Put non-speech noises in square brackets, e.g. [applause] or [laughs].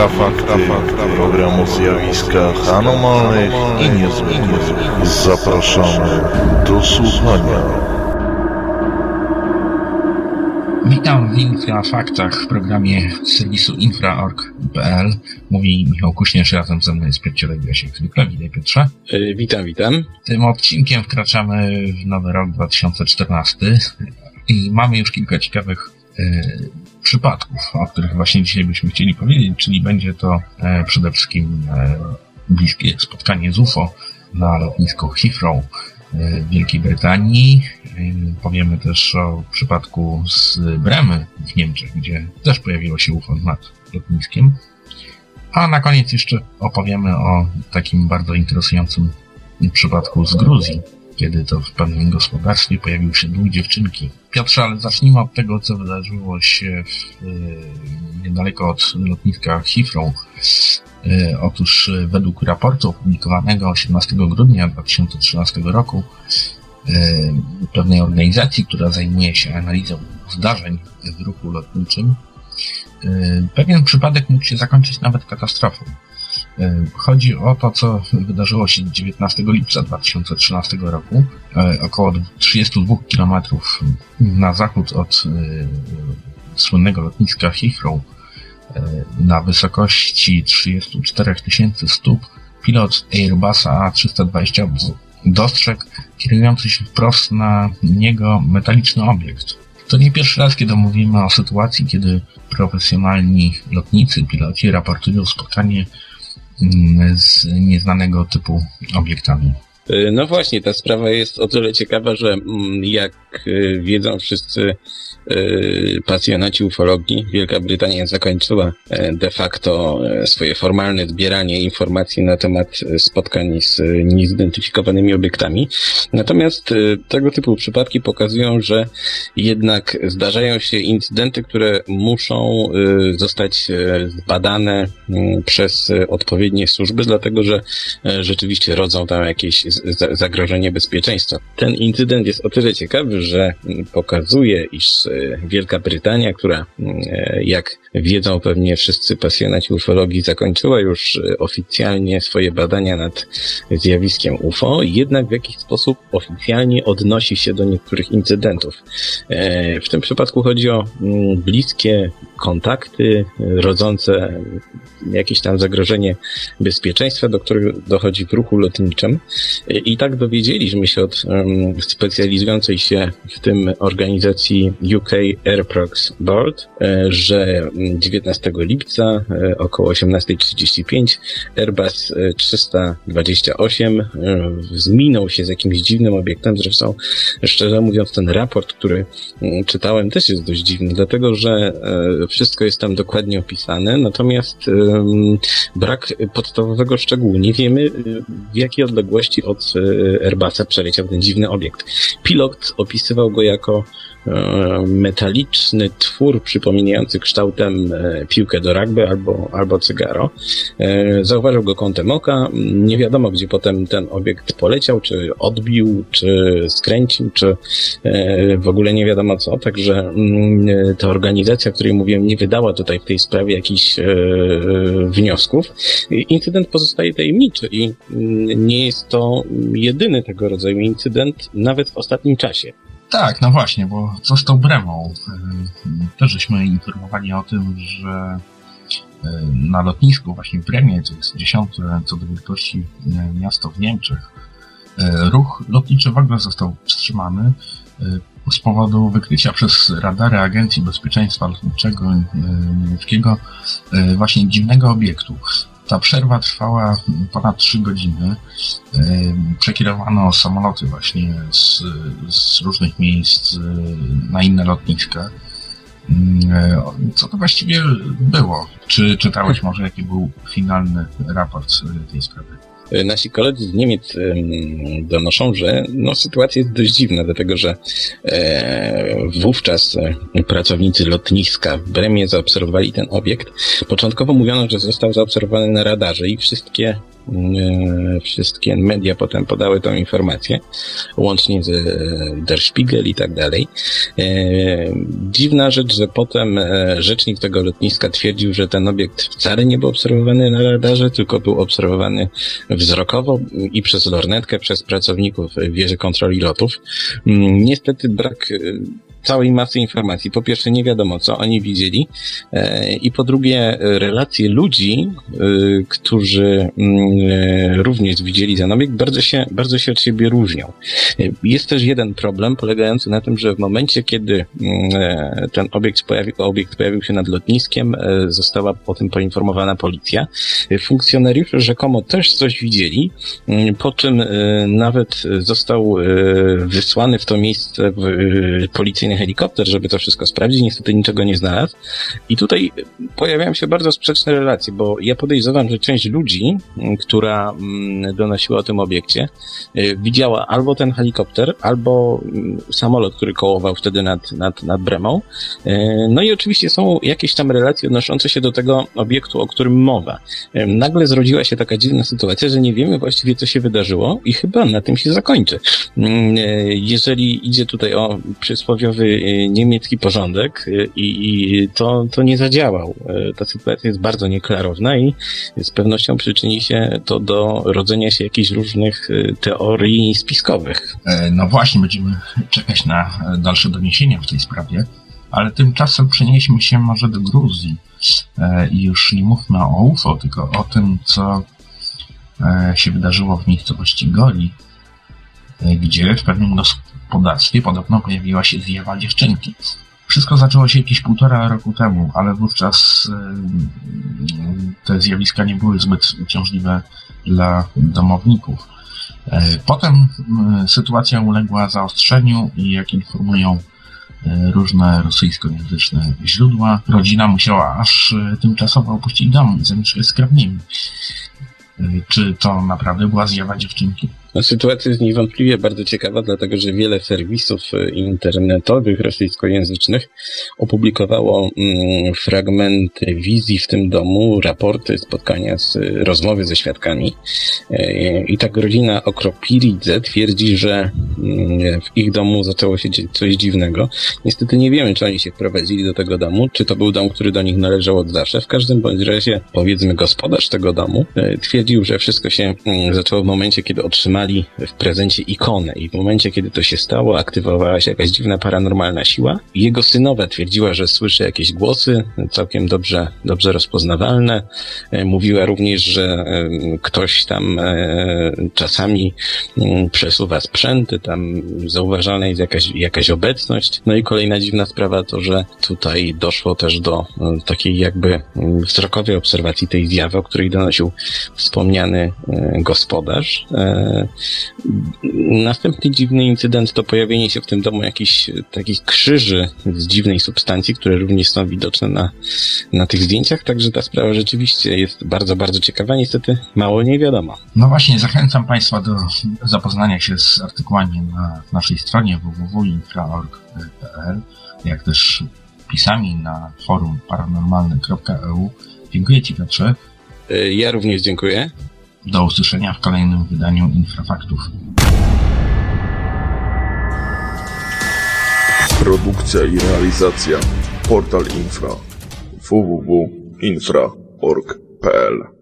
Infrafakty, program o zjawiskach anormalnych i niezwykłych. Zapraszamy do słuchania. Witam w Infrafaktach w programie serwisu infra.org.pl. Mówi Michał Kuśnierz, razem ze mną jest Piotr jak zwykle. Witaj Piotrze. Yy, witam, witam. Tym odcinkiem wkraczamy w nowy rok 2014 i mamy już kilka ciekawych y, przypadków, o których właśnie dzisiaj byśmy chcieli powiedzieć, czyli będzie to y, przede wszystkim y, bliskie spotkanie z UFO na lotnisku Heathrow w Wielkiej Brytanii. Powiemy też o przypadku z Bremy w Niemczech, gdzie też pojawiło się UFO nad lotniskiem. A na koniec jeszcze opowiemy o takim bardzo interesującym przypadku z Gruzji, kiedy to w pewnym gospodarstwie pojawił się dwóch dziewczynki. Piotrze, ale zacznijmy od tego, co wydarzyło się w, niedaleko od lotniska Heathrow. Otóż według raportu opublikowanego 18 grudnia 2013 roku pewnej organizacji, która zajmuje się analizą zdarzeń w ruchu lotniczym, pewien przypadek mógł się zakończyć nawet katastrofą. Chodzi o to, co wydarzyło się 19 lipca 2013 roku, około 32 km na zachód od słynnego lotniska Heathrow, na wysokości 34 tysięcy stóp, pilot Airbusa A320 dostrzegł kierujący się wprost na niego metaliczny obiekt. To nie pierwszy raz, kiedy mówimy o sytuacji, kiedy profesjonalni lotnicy, piloci raportują spotkanie z nieznanego typu obiektami. No właśnie, ta sprawa jest o tyle ciekawa, że mm, jak y, wiedzą wszyscy Y, pasjonaci ufologii. Wielka Brytania zakończyła e, de facto e, swoje formalne zbieranie informacji na temat e, spotkań z niezidentyfikowanymi obiektami. Natomiast tego typu przypadki pokazują, że jednak zdarzają się incydenty, które muszą zostać zbadane mm, przez odpowiednie służby, dlatego że rzeczywiście rodzą tam jakieś zagrożenie bezpieczeństwa. Ten incydent jest o tyle ciekawy, że pokazuje, iż Wielka Brytania, która, e, jak wiedzą pewnie wszyscy pasjonaci ufologii, zakończyła już e, oficjalnie swoje badania nad zjawiskiem UFO, jednak w jakiś sposób oficjalnie odnosi się do niektórych incydentów. E, w tym przypadku chodzi o bliskie kontakty rodzące jakieś tam zagrożenie bezpieczeństwa, do których dochodzi w ruchu lotniczym. I tak dowiedzieliśmy się od specjalizującej się w tym organizacji UK Airprox Board, e, że 19 lipca e, około 18.35 Airbus 328 e, zminął się z jakimś dziwnym obiektem. Zresztą, szczerze mówiąc, ten raport, który czytałem, też jest dość dziwny, dlatego że wszystko jest tam dokładnie opisane, natomiast brak podstawowego szczegółu. Nie wiemy, w jakiej odległości od Airbusa przeleciał ten dziwny obiekt. Pilot opisywał go jako E, metaliczny twór przypominający kształtem e, piłkę do rugby albo, albo cygaro. E, zauważył go kątem oka. Nie wiadomo, gdzie potem ten obiekt poleciał, czy odbił, czy skręcił, czy w ogóle nie wiadomo co. Także mm, ta organizacja, o której mówiłem, nie wydała tutaj w tej sprawie jakichś wniosków. Incydent pozostaje tajemniczy i mm, nie jest to jedyny tego rodzaju incydent, nawet w ostatnim czasie. Tak, no właśnie, bo co z tą Bremą? E, też żeśmy informowali o tym, że e, na lotnisku właśnie w Bremie, to jest dziesiąte co do wielkości e, miasto w Niemczech, ruch lotniczy w ogóle został wstrzymany z powodu wykrycia przez radary Agencji Bezpieczeństwa Lotniczego niemieckiego właśnie dziwnego obiektu. Ta przerwa trwała ponad 3 godziny. Przekierowano samoloty właśnie z, z różnych miejsc na inne lotniska. Co to właściwie było? Czy czytałeś [laughs] może, jaki był finalny raport tej sprawy? Nasi koledzy z Niemiec donoszą, że no, sytuacja jest dość dziwna, dlatego że wówczas pracownicy lotniska w Bremie zaobserwowali ten obiekt. Początkowo mówiono, że został zaobserwowany na radarze i wszystkie E, wszystkie media potem podały tą informację, łącznie z e, Der Spiegel i tak dalej. E, dziwna rzecz, że potem rzecznik tego lotniska twierdził, że ten obiekt wcale nie był obserwowany na radarze, tylko był obserwowany wzrokowo i przez lornetkę, przez pracowników wieży kontroli lotów. Mm, niestety brak całej masy informacji. Po pierwsze, nie wiadomo, co oni widzieli, e, i po drugie, relacje ludzi, e, którzy mm, e, również widzieli ten obiekt, bardzo się, bardzo się od siebie różnią. Jest też jeden problem polegający na tym, że w momencie, kiedy mm, ten obiekt pojawił, obiekt pojawił się nad lotniskiem, została o tym poinformowana policja. Funkcjonariusze rzekomo też coś widzieli, mm, po czym nawet został wysłany w to miejsce policyjny helikopter, żeby to wszystko sprawdzić. Niestety niczego nie znalazł. I tutaj pojawiają się bardzo sprzeczne relacje, bo ja podejrzewam, że część ludzi, mm, która mm, donosiła o tym obiekcie, y, widziała albo ten helikopter, albo mm, samolot, który kołował wtedy nad, nad, nad Bremą. Y, no i oczywiście są jakieś tam relacje odnoszące się do tego obiektu, o którym mowa. Y, nagle zrodziła się taka dziwna sytuacja, że nie wiemy właściwie, co się wydarzyło i chyba na tym się zakończy. Jeżeli idzie tutaj o przysłowiowy Y, niemiecki porządek y, i, to, to nie zadziałał. Y, ta sytuacja jest bardzo nieklarowna i z pewnością przyczyni się to do rodzenia się jakichś różnych teorii spiskowych. E, no właśnie, będziemy czekać na dalsze doniesienia w tej sprawie, ale tymczasem przenieśmy się może do Gruzji e, i już nie mówmy o UFO, tylko o tym, co e, się wydarzyło w miejscowości Goli, gdzie w pewnym gospodarstwie podobno pojawiła się zjawa dziewczynki. Wszystko zaczęło się jakieś półtora roku temu, ale wówczas te zjawiska nie były zbyt uciążliwe dla domowników. E, potem sytuacja uległa zaostrzeniu i jak informują e, różne rosyjskojęzyczne źródła, rodzina musiała aż e, tymczasowo opuścić dom i zamieszkać z krewnymi. Czy to naprawdę była zjawa dziewczynki? No, sytuacja jest niewątpliwie bardzo ciekawa, dlatego że wiele serwisów e, internetowych rosyjskojęzycznych opublikowało mm, fragmenty wizji w tym domu, raporty, spotkania z e, rozmowy ze świadkami. E, I tak rodzina Okropiridze twierdzi, że mm, w ich domu zaczęło się dziać coś dziwnego. Niestety nie wiemy, czy oni się wprowadzili do tego domu, czy to był dom, który do nich należał od zawsze. W każdym bądź razie, powiedzmy, gospodarz tego domu twierdził, że wszystko się mm, zaczęło w momencie, kiedy otrzymali otrzymali w prezencie ikonę i w momencie, kiedy to się stało, aktywowała się jakaś dziwna paranormalna siła. Jego synowa twierdziła, że słyszy jakieś głosy, całkiem dobrze, dobrze rozpoznawalne. E, mówiła również, że e, ktoś tam e, czasami mm, przesuwa sprzęty, tam zauważalna jest jakaś, jakaś obecność. No i kolejna dziwna sprawa to, że tutaj doszło też do takiej jakby mm, wzrokowej obserwacji tej zjawy, o której donosił wspomniany gospodarz. Następny dziwny incydent to pojawienie się w tym domu jakichś takich krzyży z dziwnej substancji, które również są widoczne na, na tych zdjęciach, także ta sprawa rzeczywiście jest bardzo, bardzo ciekawa. Niestety mało nie wiadomo. No właśnie, zachęcam Państwa do zapoznania się z artykułami na naszej stronie www.infra.org.pl, jak też pisami na forum paranormalne.eu. Dziękuję Ci Piotrze. Ja również dziękuję. Do usłyszenia w kolejnym wydaniu Infrafaktów. Produkcja i realizacja Portal Infra www.infra.org.pl